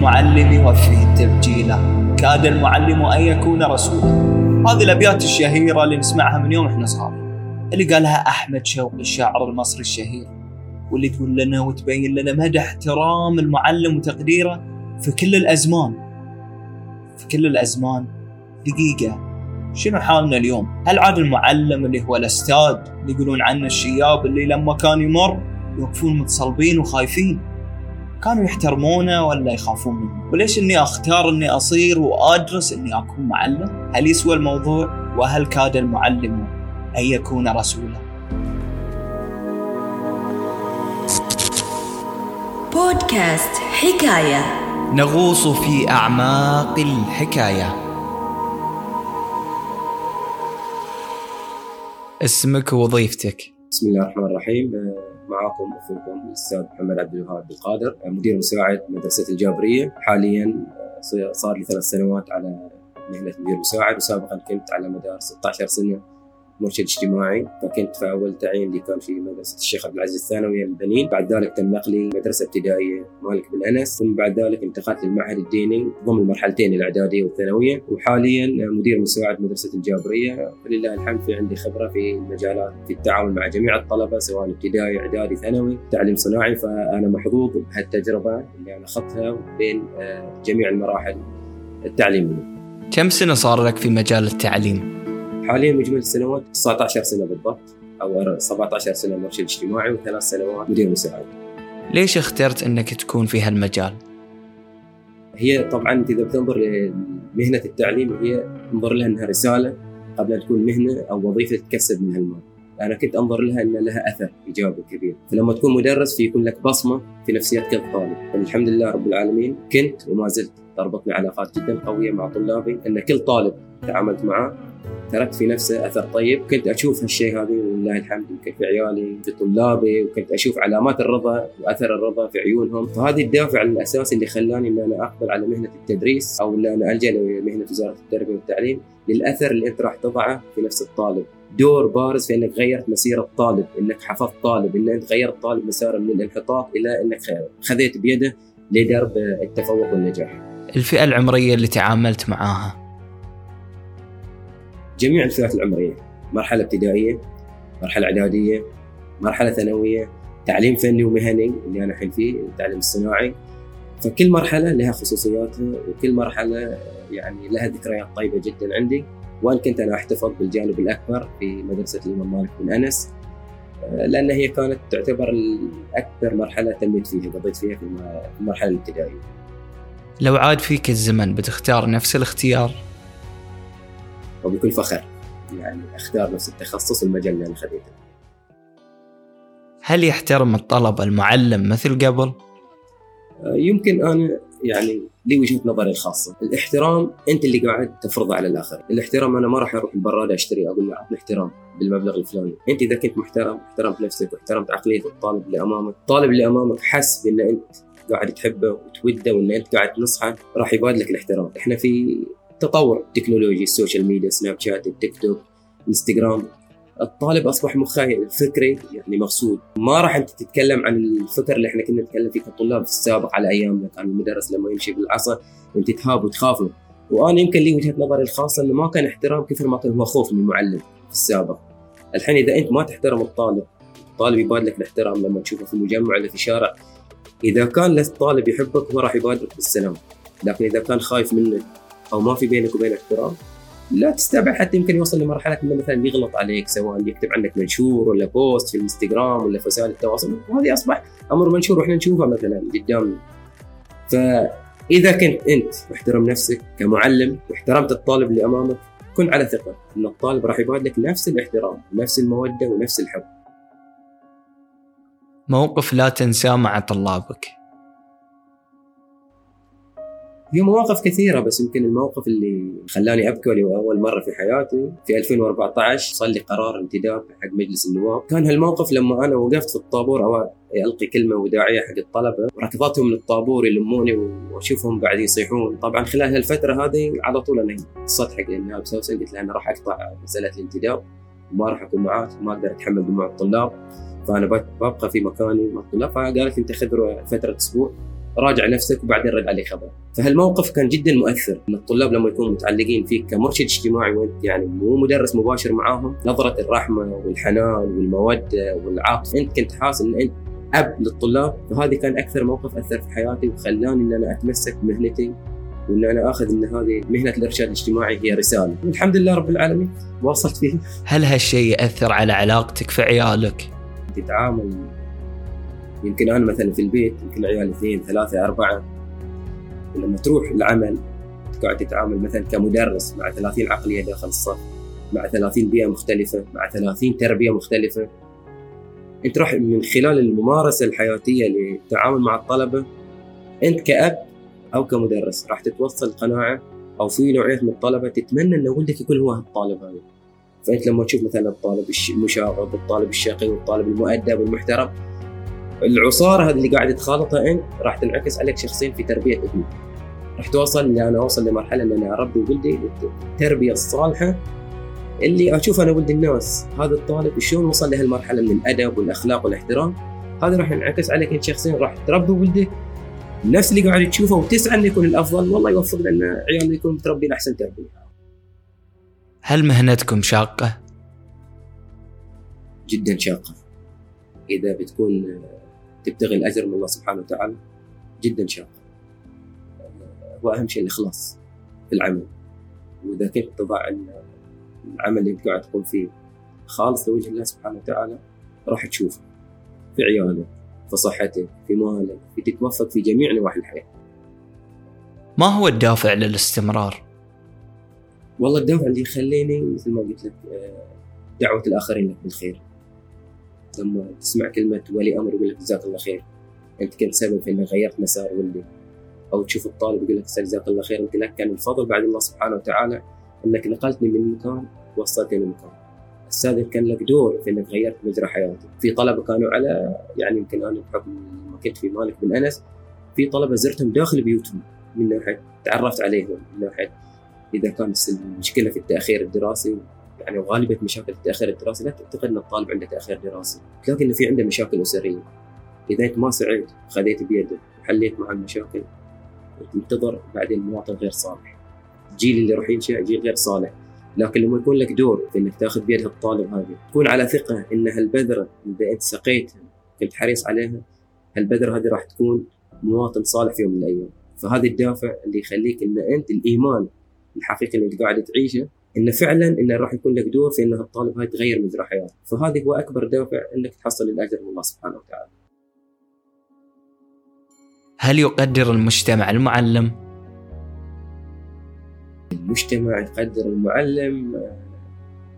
المعلم يوفيه التبجيله كاد المعلم أن يكون رسولا هذه الأبيات الشهيرة اللي نسمعها من يوم إحنا صغار. اللي قالها أحمد شوقي الشاعر المصري الشهير. واللي تقول لنا وتبين لنا مدى احترام المعلم وتقديره في كل الأزمان. في كل الأزمان. دقيقة. شنو حالنا اليوم؟ هل عاد المعلم اللي هو الأستاذ اللي يقولون عنه الشياب اللي لما كان يمر يوقفون متصلبين وخايفين؟ كانوا يحترمونه ولا يخافون منه. وليش إني أختار إني أصير وأدرس إني أكون معلم؟ هل يسوى الموضوع؟ وهل كاد المعلم أن يكون رسولا؟ بودكاست حكاية. نغوص في أعماق الحكاية. اسمك ووظيفتك بسم الله الرحمن الرحيم. معاكم أخوكم الأستاذ محمد عبد الوهاب القادر مدير مساعد مدرسة الجابرية. حاليا صار لي ثلاث سنوات على مهنة مدير مساعد وسابقا كنت على مدار 16 سنة مرشد اجتماعي. فكنت في اول تعيين لي كان في مدرسة الشيخ عبد العزيز الثانويه البنين. بعد ذلك تم نقلي مدرسة ابتدائية مالك بن أنس. ثم بعد ذلك انتقلت للمعهد الديني ضمن المرحلتين الإعدادية والثانوية. وحاليا مدير مساعد مدرسة الجابرية. ولله الحمد في عندي خبرة في المجالات في التعامل مع جميع الطلبة سواء ابتدائي إعدادي ثانوي. تعليم صناعي فأنا محظوظ بهالتجربة اللي أنا أخذتها بين آه، جميع المراحل التعليمية. كم سنة صار لك في مجال التعليم؟ حاليا مجمل السنوات 19 سنة بالضبط أو 17 سنة مرشد اجتماعي وثلاث سنوات مدير مساعد. ليش اخترت إنك تكون في هالمجال؟ هي طبعا أنت إذا بتنظر لمهنة التعليم هي انظر لها إنها رسالة قبل أن تكون مهنة أو وظيفة تكسب منها المال. أنا كنت أنظر لها إن لها أثر إيجابي كبير، فلما تكون مدرس في يكون لك بصمة في نفسيه كل طالب، الحمد لله رب العالمين كنت وما زلت تربطني علاقات جدا قوية مع طلابي إن كل طالب تعاملت معه تركت في نفسه أثر طيب. كنت أشوف هالشيء هذا ولله الحمد يمكن في عيالي في طلابي وكنت أشوف علامات الرضا وأثر الرضا في عيونهم. فهذه الدافع الأساسي اللي خلاني إن أنا أقبل على مهنة التدريس أو إن أنا ألجأ لمهنة وزارة التربية والتعليم للأثر اللي أنت راح تضعه في نفس الطالب. دور بارز في إنك غيرت مسيره الطالب إنك حفظت طالب إن أنت غيرت طالب مساره من الانحطاط إلى إنك خذيت بيده لدرب التفوق والنجاح. الفئة العمرية اللي تعاملت معاها. جميع الفئات العمرية. مرحلة ابتدائية مرحلة إعدادية مرحلة ثانوية تعليم فني ومهني اللي أنا الحين فيه التعليم الصناعي فكل مرحلة لها خصوصياتها وكل مرحلة يعني لها ذكريات طيبة جدا عندي. وأن كنت أنا أحتفظ بالجانب الأكبر في مدرسة الإمام مالك بن أنس لأن هي كانت تعتبر أكثر مرحلة تميت فيها قضيت فيها في المرحلة الابتدائية. لو عاد فيك الزمن بتختار نفس الاختيار؟ وبكل فخر يعني أختار نفس التخصص والمجال اللي أنا خذيته. هل يحترم الطلبة المعلم مثل قبل؟ آه، يمكن أنا يعني لي وجهة نظري الخاصة، الاحترام أنت اللي قاعد تفرضه على الآخر، الاحترام أنا ما راح أروح البراد أشتري أقول له اعطني احترام بالمبلغ الفلاني، أنت إذا كنت محترم احترمت نفسك واحترمت عقليه الطالب اللي امامك، الطالب اللي امامك حس بأن أنت قاعد تحبه وتوده وإن أنت قاعد تنصحه راح يبادلك الاحترام، إحنا في تطور تكنولوجي ال social media سناب شات التيك توك إنستغرام. الطالب أصبح مخه فكري يعني مقصود ما راح أنت تتكلم عن الفكر اللي إحنا كنا نتكلم فيه كطلاب في السابق على أيامنا. كان المدرس لما يمشي بالعصا وأنت تهاب وتخاف وأنا يمكن لي وجهة نظري الخاصة إنه ما كان احترام كثر ما كان هو خوف من المعلم في السابق. الحين إذا أنت ما تحترم الطالب الطالب يبادلك الاحترام لما تشوفه في المجمع ولا في الشارع إذا كان الطالب يحبك هو راح يبادرك بالسلام لكن إذا كان خايف منك أو ما في بينك وبينه احترام لا تستبعد حتى يمكن يوصل لمرحلة إنه مثلا يغلط عليك سواء يكتب عنك منشور ولا بوست في الإنستغرام ولا في وسائل التواصل. وهذه أصبح أمر منشور وإحنا نشوفه مثلا قدامنا فإذا كنت أنت محترم نفسك كمعلم واحترمت الطالب اللي امامك كن على ثقة إن الطالب راح يبادلك نفس الاحترام نفس المودة ونفس الحب. موقف لا تنساه مع طلابك. في مواقف كثيرة بس يمكن الموقف اللي خلاني أبكي لأول مرة في حياتي في 2014 صار لي قرار انتداب حق مجلس النواب. كان هالموقف لما أنا وقفت في الطابور أو ألقي كلمة وداعية حق الطلبة وركضتهم من الطابور يلموني وأشوفهم قاعدين يصيحون. طبعا خلال هالفترة هذه على طول أنا اتصلت حق النائب سوسن قلت له أنا راح أقطع مسألة الانتداب وما راح أكون معاك ما أقدر أتحمل دموع الطلاب. فأنا ببقى في مكاني. مع الطلاب فقالت أنت خذ فترة أسبوع راجع نفسك وبعدين رد عليه خبر. فهالموقف كان جدا مؤثر. ان الطلاب لما يكونوا متعلقين فيك كمرشد اجتماعي وأنت يعني مو مدرس مباشر معاهم نظرة الرحمة والحنان والمودة والعطف أنت كنت حاسس إن أنت أب للطلاب فهذه كان أكثر موقف أثر في حياتي وخلاني إن أنا أتمسك بمهنتي وإن أنا آخذ إن هذه مهنة الإرشاد الاجتماعي هي رسالة. والحمد لله رب العالمين. واصلت فيها. هل هالشيء يأثر على علاقتك في عيالك؟ تتعامل. يمكن أنا مثلا في البيت يمكن عيال اثنين ثلاثة أربعة. ولما تروح العمل تقعد تتعامل مثلا كمدرس مع 30 عقلية داخل الصف مع 30 بيئة مختلفة مع 30 تربية مختلفة. أنت راح من خلال الممارسة الحياتية للتعامل مع الطلبة أنت كأب أو كمدرس راح تتوصل قناعة أو في نوعية من الطلبة تتمنى إن ولدك يكون هو الطالب هذا. فانت لما تشوف مثلا الطالب المشاغب الطالب الشقي والطالب المؤدب والمحترم العصارة هذه اللي قاعد تخالطها أنت راح تنعكس عليك شخصيا في تربية ابنك راح توصل ان أنا أوصل لمرحلة إن أنا اربي ولدي التربية الصالحة اللي أشوف أنا ولد الناس هذا الطالب شلون وصل لهالمرحلة من الأدب والأخلاق والاحترام هذا راح ينعكس عليك أنت شخصيا راح تربي ولدك نفس اللي قاعد تشوفه وتسعى إنه يكون الأفضل والله يوفق لنا عيالنا يكون متربين أحسن تربية. هل مهنتكم شاقة؟ جدا شاقة. إذا بتكون تبتغي الأجر من الله سبحانه وتعالى جدا شاقة. واهم شيء الإخلاص في العمل. وإذا كنت تضع العمل اللي أنت قاعد تقوم فيه خالص لوجه الله سبحانه وتعالى راح تشوفه في عيالك في صحتك في مالك في تتوفق في جميع نواحي الحياة ما هو الدافع للاستمرار؟ والله الدافع اللي يخليني مثل ما قلت لك آه، دعوة الآخرين لك بالخير. لما تسمع كلمة ولي أمر يقول لك جزاك الله خير. أنت كنت سبب في إنك غيرت مسار ولدي. أو تشوف الطالب يقول لك جزاك الله خير أنت لك كان الفضل بعد الله سبحانه وتعالى أنك نقلتني من مكان وصلتني لمكان السادس كان لك دور في إنك غيرت مجرى حياتك، في طلبة كانوا على يعني يمكن أنا بحكم ما كنت في مالك بن أنس في طلبة زرتهم داخل بيوتهم من ناحية تعرفت عليهم من ناحية إذا كان المشكلة في التأخير الدراسي يعني غالبية مشاكل التأخير الدراسي لا تعتقد ان الطالب عنده تأخير دراسي، تلاقي انه في عنده مشاكل أسرية. إذا أنت ما سعيت خذيت بيده وحليت مع المشاكل تنتظر بعدين مواطن غير صالح. الجيل اللي راح ينشأ جيل غير صالح لكن لما يكون لك دور في إنك تأخذ بيد الطالب هذه تكون على ثقة إن هالبذرة إذا أنت سقيتها كنت حريص عليها هالبذرة هذه راح تكون مواطن صالح في يوم من الأيام فهذا الدافع اللي يخليك إن أنت الإيمان الحقيقي اللي انت قاعد تعيشه إنه فعلا إنه راح يكون لك دور في ان الطالب هاي تغير مجرى حياته فهذا هو أكبر دافع إنك تحصل الأجر من الله سبحانه وتعالى. هل يقدر المجتمع المعلم؟ المجتمع يقدر المعلم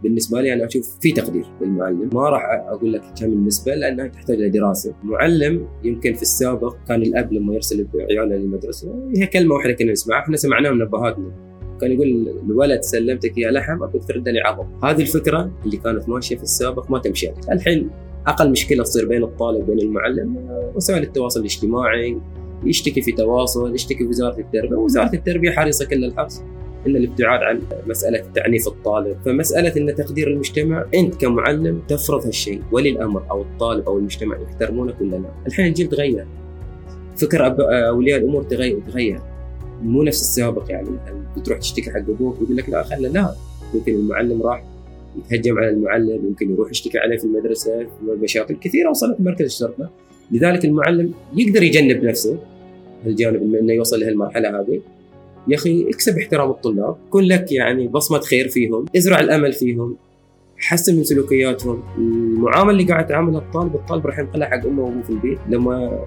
بالنسبة لي أنا أشوف في تقدير للمعلم ما راح أقول لك كم النسبة لأنها تحتاج إلى دراسة. المعلم يمكن في السابق كان الأب لما يرسل عياله للمدرسة هي كلمة واحدة كنا نسمعها إحنا سمعناها من أبهاتنا. كان يقول الولد سلمتك يا لحم أبغى ترد لي عظم. هذه الفكرة اللي كانت ماشية في السابق ما تمشي. الحين أقل مشكلة تصير بين الطالب وبين المعلم وسائل التواصل الاجتماعي يشتكي في تواصل يشتكي في وزارة التربية. وزارة التربية حريصة كل الحرص إن الابتعاد عن مسألة تعنيف الطالب، فمسألة إن تقدير المجتمع أنت كمعلم تفرض هالشيء، ولي الامر أو الطالب أو المجتمع يحترمونك ولا لا؟ الحين الجيل تغير. فكر أولياء الأمور تغير تغير. مو نفس السابق يعني مثلا بتروح تشتكي حق أبوك ويقول لك لا خله لا يمكن المعلم راح يتهجم على المعلم يمكن يروح يشتكي عليه في المدرسة مشاكل كثيرة وصلت مركز الشرطة. لذلك المعلم يقدر يجنب نفسه الجانب إنه يوصل لهالمرحلة هذه. يا أخي اكسب احترام الطلاب. كن لك يعني بصمة خير فيهم ازرع الأمل فيهم. حسن من سلوكياتهم. المعامله اللي قاعد تعاملها الطالب الطالب راح ينقلها حق أمه وأبوه في البيت. لما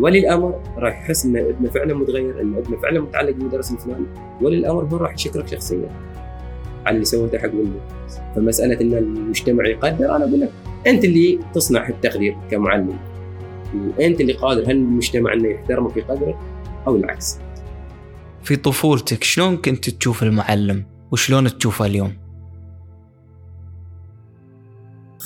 ولي الأمر راح يحس ان ابنه فعلا متغير ان ابنه فعلا متعلق بالمدرس الفلاني ولي الأمر هو راح يشكرك شخصيا على اللي سويته حق ولده فمسألة إن المجتمع يقدر أنا أقول لك أنت اللي تصنع التقدير كمعلم. وأنت اللي قادر هل المجتمع إنه يحترمك ويقدرك أو العكس؟ في طفولتك شلون كنت تشوف المعلم؟ وشلون تشوفه اليوم؟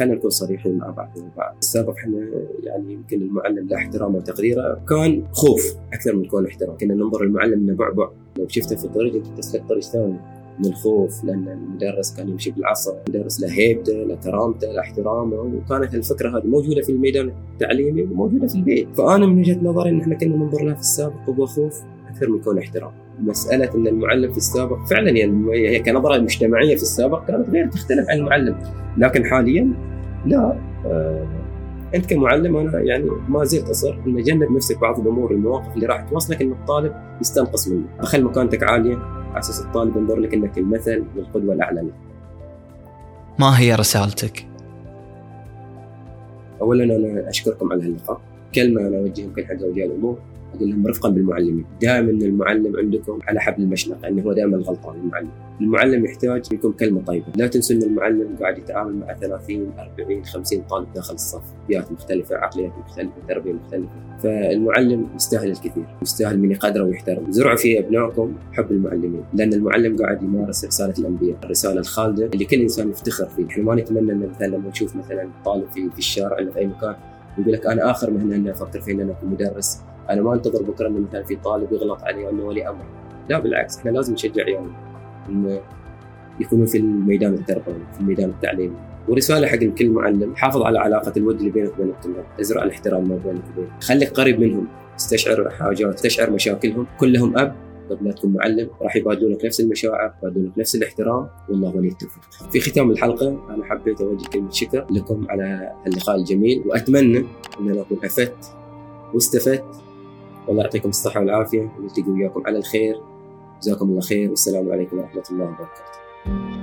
خلينا نكون صريحين مع بعض. البعض السابق إحنا يعني يمكن المعلم له احترامه وتقديره كان خوف أكثر من كون احترام. كنا ننظر المعلم إنه بعبع. لو شفته في طريق أنت تسلك طريق ثاني. من الخوف لأن المدرس كان يمشي بالعصا، المدرس له هيبته، له كرامته، له احترامه. وكانت الفكرة هذه موجودة في الميدان التعليمي وموجودة في البيت، فأنا من وجهة نظري إن إحنا كنا ننظر لها في السابق هو خوف أكثر من كون احترام. مسألة إن المعلم في السابق فعلا هي هي كنظرة مجتمعية في السابق كانت غير تختلف عن المعلم، لكن حاليا لا آه أنت كمعلم أنا يعني ما زلت أصر إن جنب نفسك بعض الأمور المواقف اللي راح توصلك إن الطالب يستنقص منك، اخلي مكانتك عالية على أساس الطالب ينظر لك إنك المثل والقدوة الأعلى له. ما هي رسالتك؟ اولا أنا أشكركم على هاللقاء، كلمة أنا أوجهها يمكن حق اولياء الأمور أقول لهم رفقا بالمعلمين، دائما المعلم عندكم على حبل المشنقة إنه هو دائما الغلطان المعلم، المعلم يحتاج يكون كلمة طيبة، لا تنسوا إن المعلم قاعد يتعامل مع 30 40 50 طالب داخل الصف، بيئات مختلفة، عقليات مختلفة، تربية مختلفة، فالمعلم يستاهل الكثير، يستاهل من يقدره ويحترم، زرعوا في أبنائكم حب المعلمين، لأن المعلم قاعد يمارس رسالة الأنبياء، الرسالة الخالدة اللي كل إنسان يفتخر فيه، إحنا ما نتمنى إن مثلا لما نشوف مثلا طالب في في الشارع ولا في أي مكان يقول لك أنا آخر مهنة إني أفكر فيها إن أنا أكون مدرس. أنا ما أنتظر بكرة إنه مثلا في طالب يغلط علي وأنه ولي أمر. لا بالعكس إحنا لازم نشجع عيالنا إنه يكونوا في الميدان التربوي في الميدان التعليمي. ورسالة حق كل معلم حافظ على علاقة الود اللي بينك وبين الطلاب ازرع الاحترام ما بينك وبينهم خليك قريب منهم. استشعر حاجات استشعر مشاكلهم. كلهم أب. قبل لا تكون معلم. راح يبادلونك نفس المشاعر يبادلونك نفس الاحترام. والله ولي التوفيق. في ختام الحلقة أنا حبيت أوجه كلمة شكر لكم على اللقاء الجميل. وأتمنى إن أنا أكون أفدت واستفدت والله يعطيكم الصحة والعافية ونلتقي وياكم على الخير. جزاكم الله خير والسلام عليكم ورحمة الله وبركاته.